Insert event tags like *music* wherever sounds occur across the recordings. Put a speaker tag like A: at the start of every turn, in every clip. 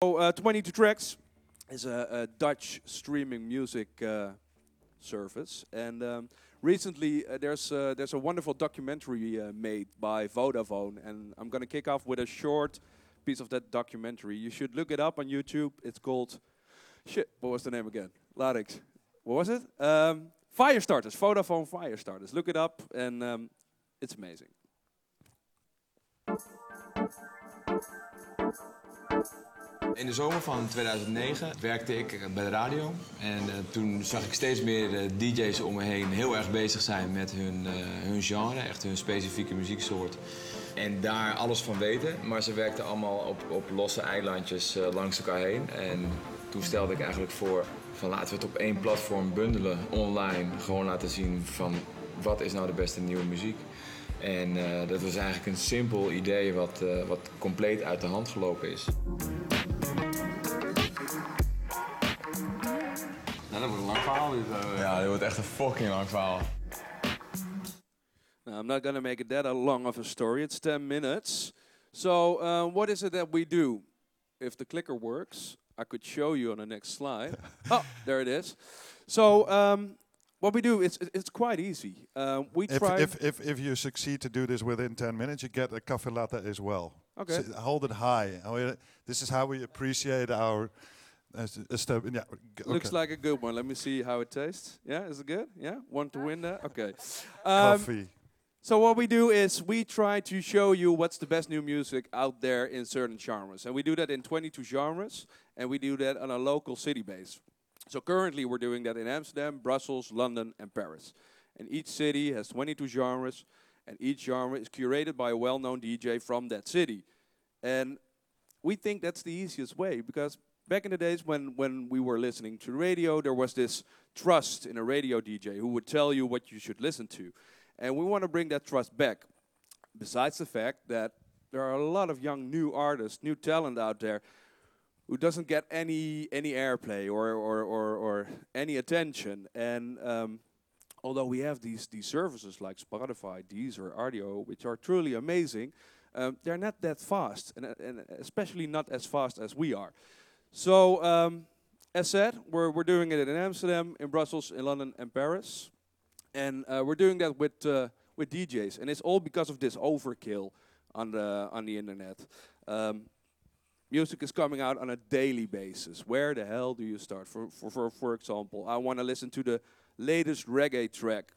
A: So, uh, 22 Tracks is a, a Dutch streaming music uh, service, and um, recently uh, there's uh, there's a wonderful documentary uh, made by Vodafone, and I'm gonna kick off with a short piece of that documentary. You should look it up on YouTube. It's called shit. What was the name again? Ladix. What was it? Um, fire starters. Vodafone fire starters. Look it up, and um, it's amazing.
B: In de zomer van 2009 werkte ik bij de radio. En uh, toen zag ik steeds meer uh, DJ's om me heen heel erg bezig zijn met hun, uh, hun genre, echt hun specifieke muzieksoort. En daar alles van weten. Maar ze werkten allemaal op, op losse eilandjes langs elkaar heen. En toen stelde ik eigenlijk voor van laten we het op één platform bundelen, online. Gewoon laten zien van wat is nou de beste nieuwe muziek. En dat was eigenlijk een simpel idee wat, wat compleet uit de hand gelopen is.
C: Nou, dat wordt een lang verhaal. Dus, uh,
B: Ja, dit wordt echt een fucking lang verhaal.
A: Now, I'm not going to make it that a long of a story. It's 10 minutes. So, uh, what is it that we do? If the clicker works, I could show you on the next slide. *laughs* oh, there it is. So, um, what we do is it's quite easy. Uh, we
D: If,
A: try.
D: if, if, if you succeed to do this within 10 minutes, you get a cafe latte as well.
A: Okay.
D: So hold it high. Oh, This is how we appreciate our. S- uh, step. Yeah. g-
A: Looks like a good one. Let me see how it tastes. Yeah, is it good? Yeah, want to win that? Okay. Um,
D: coffee.
A: So what we do is we try to show you what's the best new music out there in certain genres, and we do that in 22 genres, and we do that on a local city base. So currently we're doing that in Amsterdam, Brussels, London, and Paris. And each city has 22 genres, and each genre is curated by a well-known DJ from that city. And we think that's the easiest way because back in the days when, when we were listening to radio, there was this trust in a radio DJ who would tell you what you should listen to. And we want to bring that trust back. Besides the fact that there are a lot of young new artists, new talent out there who doesn't get any any airplay or or, or, or any attention. And um, although we have these these services like Spotify, Deezer, Rdio, which are truly amazing, um, they're not that fast, and, and especially not as fast as we are. So, um, as said, we're we're doing it in Amsterdam, in Brussels, in London, and Paris, and uh, we're doing that with uh, with DJs, and it's all because of this overkill on the on the internet. Um, music is coming out on a daily basis. Where the hell do you start? For for for, for example, I want to listen to the latest reggae track.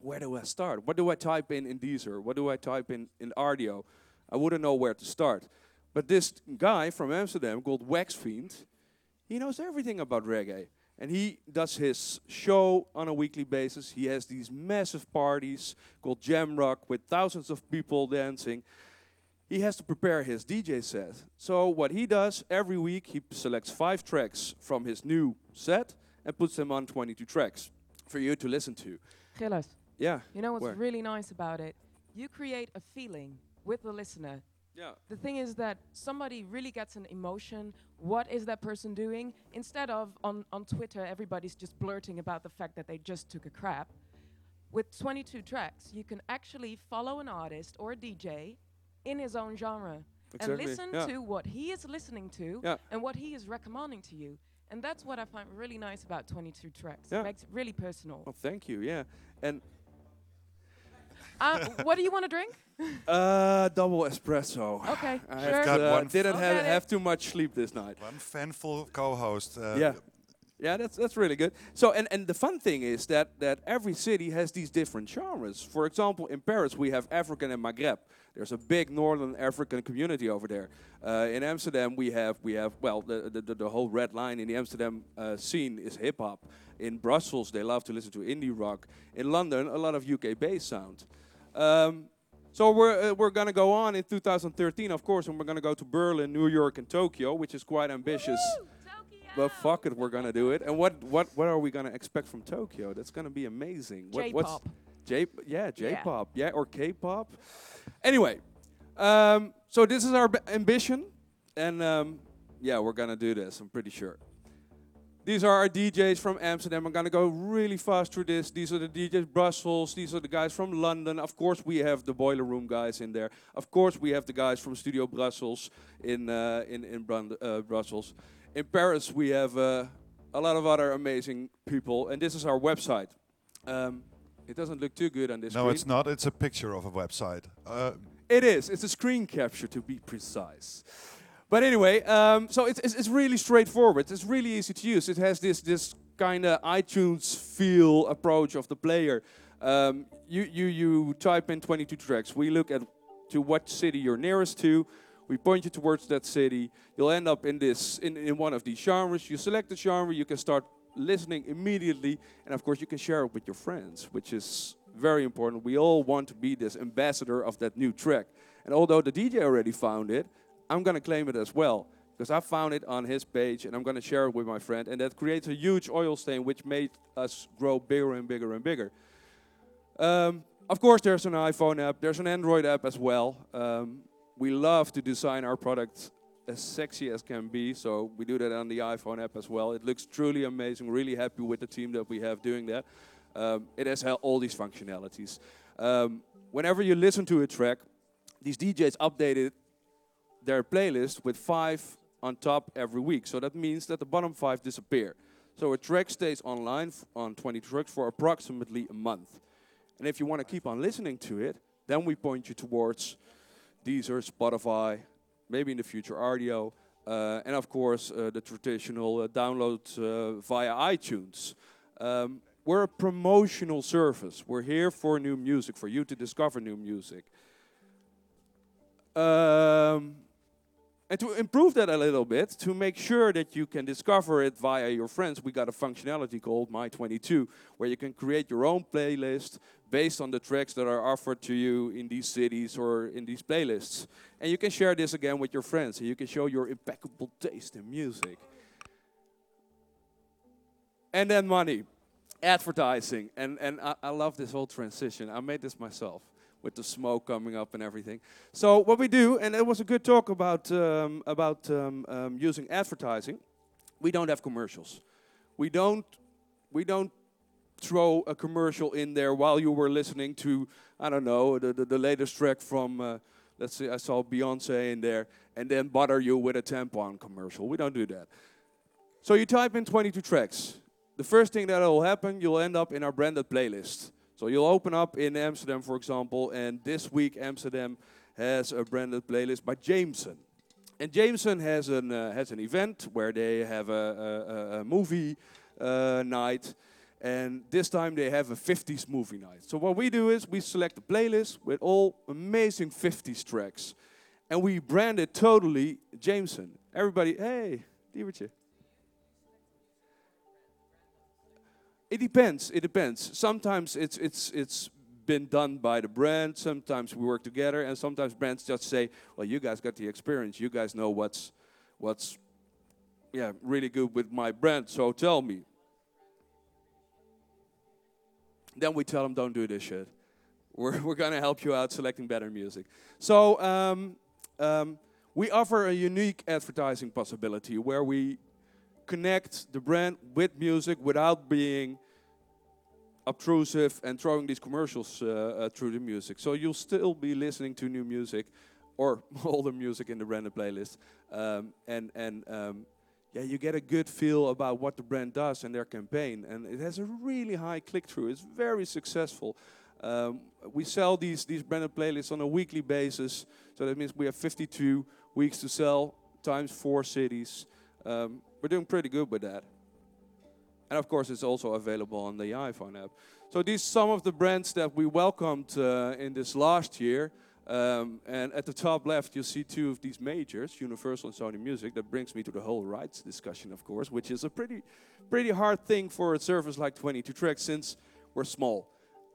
A: Where do I start? What do I type in in Deezer? What do I type in in Rdio? I wouldn't know where to start. But this guy from Amsterdam called Wax Fiend, he knows everything about reggae. And he does his show on a weekly basis. He has these massive parties called Jam Rock with thousands of people dancing he has to prepare his DJ set. So what he does every week, he selects five tracks from his new set and puts them on 22 tracks for you to listen to.
E: Gilles,
A: Yeah.
E: you know what's
A: Where?
E: really nice about it? You create a feeling with the listener.
A: Yeah.
E: The thing is that somebody really gets an emotion. What is that person doing? Instead of on, on Twitter, everybody's just blurting about the fact that they just took a crap. With 22 tracks, you can actually follow an artist or a DJ in his own genre
A: Exactly,
E: and listen
A: yeah.
E: to what he is listening to
A: Yeah.
E: and what he is recommending to you. And that's what I find really nice about 22 tracks.
A: Yeah.
E: It makes it really personal.
A: Well, thank you. Yeah. And
E: Uh, what do you want to drink?
A: uh, double espresso.
E: Okay,
A: I
E: sure.
D: got
A: uh,
D: one
A: didn't
E: I'll
A: have,
E: get
A: have too much sleep this night.
D: One fanful co-host. Uh,
A: yeah. Yeah, that's that's really good. So and, and the fun thing is that that every city has these different genres. For example, in Paris we have African and Maghreb. There's a big Northern African community over there. Uh, in Amsterdam we have we have well the the, the, the whole red line in the Amsterdam uh, scene is hip hop. In Brussels they love to listen to indie rock. In London a lot of UK bass sound. Um, so we're uh, we're gonna go on in 2013, of course, and we're gonna go to Berlin, New York, and Tokyo, which is quite ambitious. But fuck it, we're gonna do it. And what what what are we gonna expect from Tokyo? That's gonna be amazing. What, what's. J yeah
E: Yeah.
A: J-pop yeah or K-pop. Anyway, um, so this is our b- ambition, and um, yeah, we're gonna do this. I'm pretty sure. These are our DJs from Amsterdam. I'm gonna go really fast through this. These are the DJs Brussels. These are the guys from London. Of course, we have the Boiler Room guys in there. Of course, we have the guys from Studio Brussels in uh, in in Brand- uh, Brussels. In Paris, we have uh, a lot of other amazing people, and this is our website. Um, it doesn't look too good on this.
D: No,
A: screen.
D: it's not. It's a picture of a website. Uh,
A: It is. It's a screen capture to be precise. But anyway, um, so it's, it's, it's really straightforward. It's really easy to use. It has this this kind of iTunes feel approach of the player. Um, you, you you type in 22 tracks. We look at to what city you're nearest to. We point you towards that city. You'll end up in this in, in one of these genres. You select the genre. You can start listening immediately, and of course you can share it with your friends, which is very important. We all want to be this ambassador of that new track. And although the DJ already found it, I'm gonna claim it as well because I found it on his page and I'm gonna share it with my friend, and that creates a huge oil stain, which made us grow bigger and bigger and bigger. Um, of course, there's an iPhone app, there's an Android app as well. Um, we love to design our products as sexy as can be, so we do that on the iPhone app as well. It looks truly amazing. Really happy with the team that we have doing that. Um, it has all these functionalities. Um, whenever you listen to a track, these DJs updated their playlist with five on top every week. So that means that the bottom five disappear. So a track stays online on 20 tracks for approximately a month. And if you want to keep on listening to it, then we point you towards Deezer, Spotify, maybe in the future Rdio, uh, and of course uh, the traditional uh, download uh, via iTunes. Um, we're a promotional service. We're here for new music, for you to discover new music. Um, and to improve that a little bit, to make sure that you can discover it via your friends, we got a functionality called My22, where you can create your own playlist based on the tracks that are offered to you in these cities or in these playlists. And you can share this again with your friends, and you can show your impeccable taste in music. And then money, advertising, and and I, I love this whole transition. I made this myself with the smoke coming up and everything. So what we do, and it was a good talk about um, about um, um, using advertising. We don't have commercials. We don't we don't throw a commercial in there while you were listening to I don't know the the, the latest track from. Uh, Let's see, I saw Beyonce in there, and then bother you with a tampon commercial. We don't do that. So you type in 22 tracks. The first thing that will happen, you'll end up in our branded playlist. So you'll open up in Amsterdam, for example, and this week Amsterdam has a branded playlist by Jameson. And Jameson has an uh, has an event where they have a, a, a- movie uh, night, and this time they have a 50s movie night. So what we do is we select a playlist with all amazing 50s tracks, and we brand it totally Jameson. Everybody, hey, diewertje. It depends. It depends. Sometimes it's it's it's been done by the brand. Sometimes we work together, and sometimes brands just say, "Well, you guys got the experience. You guys know what's what's yeah really good with my brand. So tell me." Then we tell them, "Don't do this shit. We're *laughs* we're gonna help you out selecting better music." So um, um, we offer a unique advertising possibility where we connect the brand with music without being obtrusive and throwing these commercials uh, uh, through the music. So you'll still be listening to new music or *laughs* older music in the branded playlist, um, and and um, yeah, you get a good feel about what the brand does and their campaign, and it has a really high click through. It's very successful. Um, we sell these these branded playlists on a weekly basis, so that means we have 52 weeks to sell times four cities. Um, we're doing pretty good with that. And of course, it's also available on the iPhone app. So these some of the brands that we welcomed uh, in this last year. Um, and at the top left, you see two of these majors, Universal and Sony Music. That brings me to the whole rights discussion, of course, which is a pretty, pretty hard thing for a service like 22 Tracks since we're small.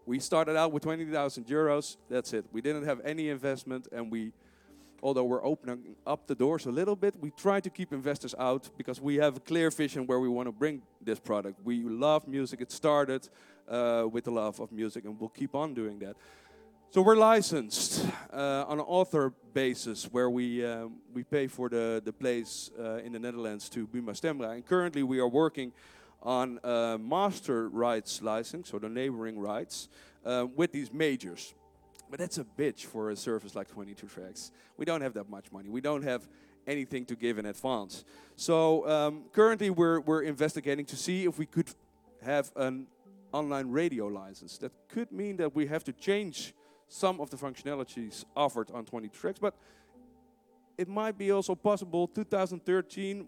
A: We started out with 20,000 euros. That's it. We didn't have any investment, and we although we're opening up the doors a little bit, we try to keep investors out because we have a clear vision where we want to bring this product. We love music. It started uh, with the love of music, and we'll keep on doing that. So we're licensed uh, on an author basis, where we um, we pay for the the place uh, in the Netherlands to Buma Stemra, and currently we are working on master rights licensing, so the neighboring rights, uh, with these majors. But that's a bitch for a service like 22 Tracks. We don't have that much money. We don't have anything to give in advance. So um, currently we're we're investigating to see if we could have an online radio license. That could mean that we have to change some of the functionalities offered on 20 tracks, but it might be also possible 2013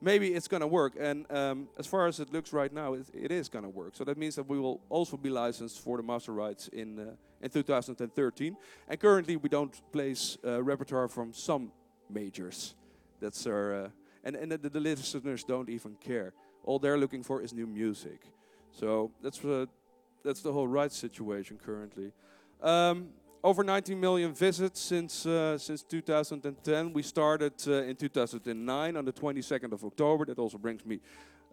A: maybe it's going to work and um, as far as it looks right now it, it is going to work so that means that we will also be licensed for the master rights in uh, in 2013 and currently we don't place uh, repertoire from some majors. That's our uh, and and the, the listeners don't even care. All they're looking for is new music. So that's uh, that's the whole rights situation currently. Um, over 19 million visits since uh, since 2010. We started uh, in 2009 on the 22nd of October. That also brings me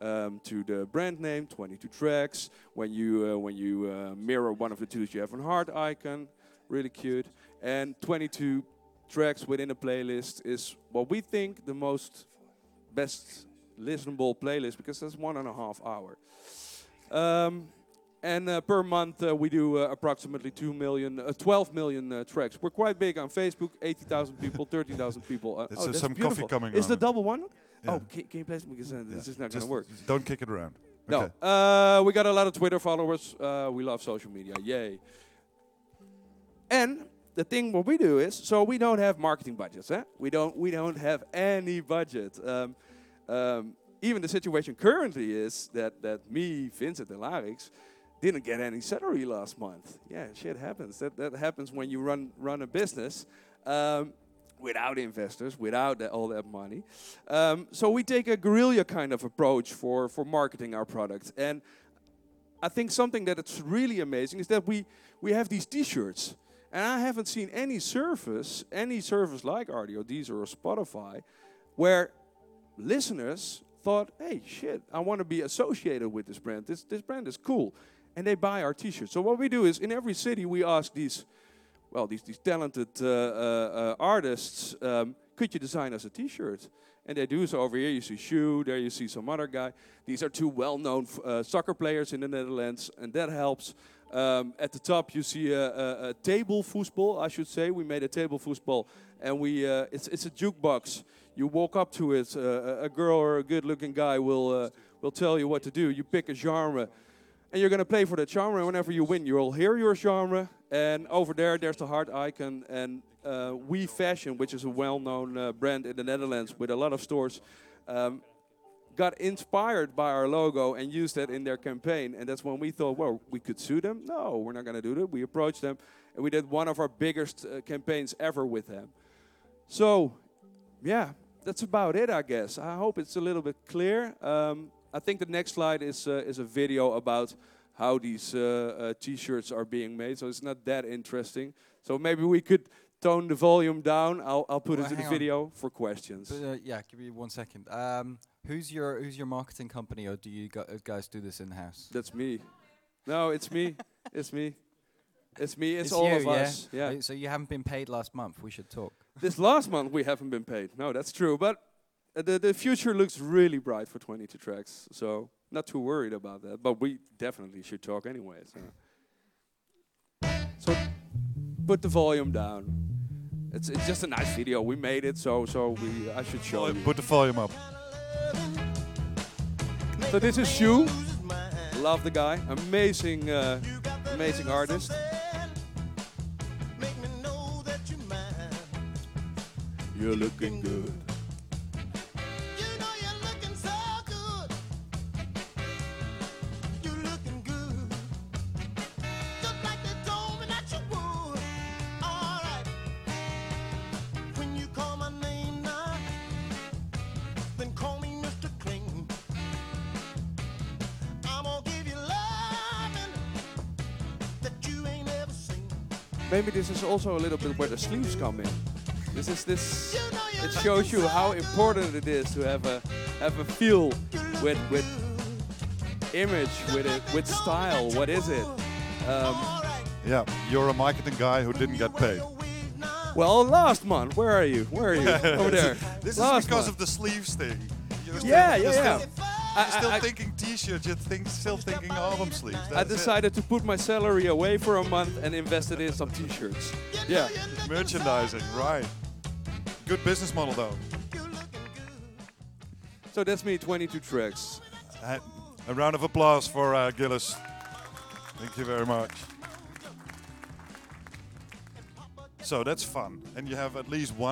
A: um, to the brand name 22 Tracks. When you uh, when you uh, mirror one of the twos, you have a heart icon, really cute. And 22 tracks within a playlist is what we think the most best listenable playlist because that's one and a half hour. Um, and uh, per month uh, we do uh, approximately 2 million, uh, 12 million uh, tracks. We're quite big on Facebook, 80,000 people, 30,000 people. Uh, oh, that's
D: some coffee coming
A: Is
D: on.
A: the double one?
D: Yeah.
A: Oh, can, can you play some because uh, this is not going to work.
D: Don't kick it around.
A: No, uh, we got a lot of Twitter followers. Uh, we love social media. Yay. And the thing what we do is, so we don't have marketing budgets. Eh? We don't. We don't have any budget. Um, um, even the situation currently is that that me, Vincent, and Larix didn't get any salary last month. Yeah, shit happens. That that happens when you run run a business. Um, without investors, without all that money. Um, so we take a guerrilla kind of approach for, for marketing our products. And I think something that it's really amazing is that we, we have these t-shirts. And I haven't seen any service, any service like Rdio, Deezer or Spotify, where listeners thought, hey, shit, I want to be associated with this brand. This, this brand is cool. And they buy our t-shirts. So what we do is in every city we ask these well, these, these talented uh, uh, uh, artists, um, could you design us a T-shirt? And they do so over here. You see Shu, there you see some other guy. These are two well-known soccer players in the Netherlands, and that helps. Um, at the top, you see a, a, a table football, I should say. We made a table football, and we uh, it's it's a jukebox. You walk up to it, uh, a- girl or a good-looking guy will uh, will tell you what to do. You pick a genre, and you're going to play for that genre. Whenever you win, you'll hear your genre. And over there, there's the heart icon. And uh, We Fashion, which is a well-known uh, brand in the Netherlands with a lot of stores, um, got inspired by our logo and used that in their campaign. And that's when we thought, well, we could sue them. No, we're not going to do that. We approached them, and we did one of our biggest uh, campaigns ever with them. So, yeah, that's about it, I guess. I hope it's a little bit clear. Um, I think the next slide is uh, is a video about how these uh, uh, t-shirts are being made. So it's not that interesting. So maybe we could tone the volume down. I'll I'll put
F: Well,
A: it in the
F: on.
A: video for questions.
F: But, uh, yeah, give me one second. Um, who's your Who's your marketing company, or do you uh, guys do this in house?
A: That's me. No, it's me. *laughs* it's me. It's me. It's,
F: It's
A: all
F: you,
A: of
F: yeah?
A: us. Yeah.
F: So you haven't been paid last month. We should talk.
A: this last month we haven't been paid. No, that's true. But uh, the the future looks really bright for 22 tracks. So not too worried about that. But we definitely should talk anyway. So, so put the volume down. It's it's just a nice video. We made it, so so we I should show you.
D: Put the volume up.
A: So this is Shu. Love the guy. Amazing, uh, amazing artist. You're looking good. Maybe this is also a little bit where the sleeves come in. This is this. It shows you how important it is to have a have a feel with with image, with it, with style. What is it? Um,
D: Yeah, you're a marketing guy who didn't get paid.
A: Well, last month, where are you? Where are you? *laughs* Over there.
D: This
A: last
D: is because
A: month.
D: of the sleeves thing. You're still,
A: Yeah, yeah, yeah.
D: Still,
A: I-
D: you're still
A: I- I-
D: thinking t-shirts. You're think, still thinking album sleeves.
A: I
D: That's it.
A: decided to put my salary away for a month and invested in some t-shirts. Yeah.
D: merchandising, right? Good business model though.
A: So that's me, 22 tracks.
D: Uh, a round of applause for uh, Gilles. Thank you very much. So that's fun, and you have at least one.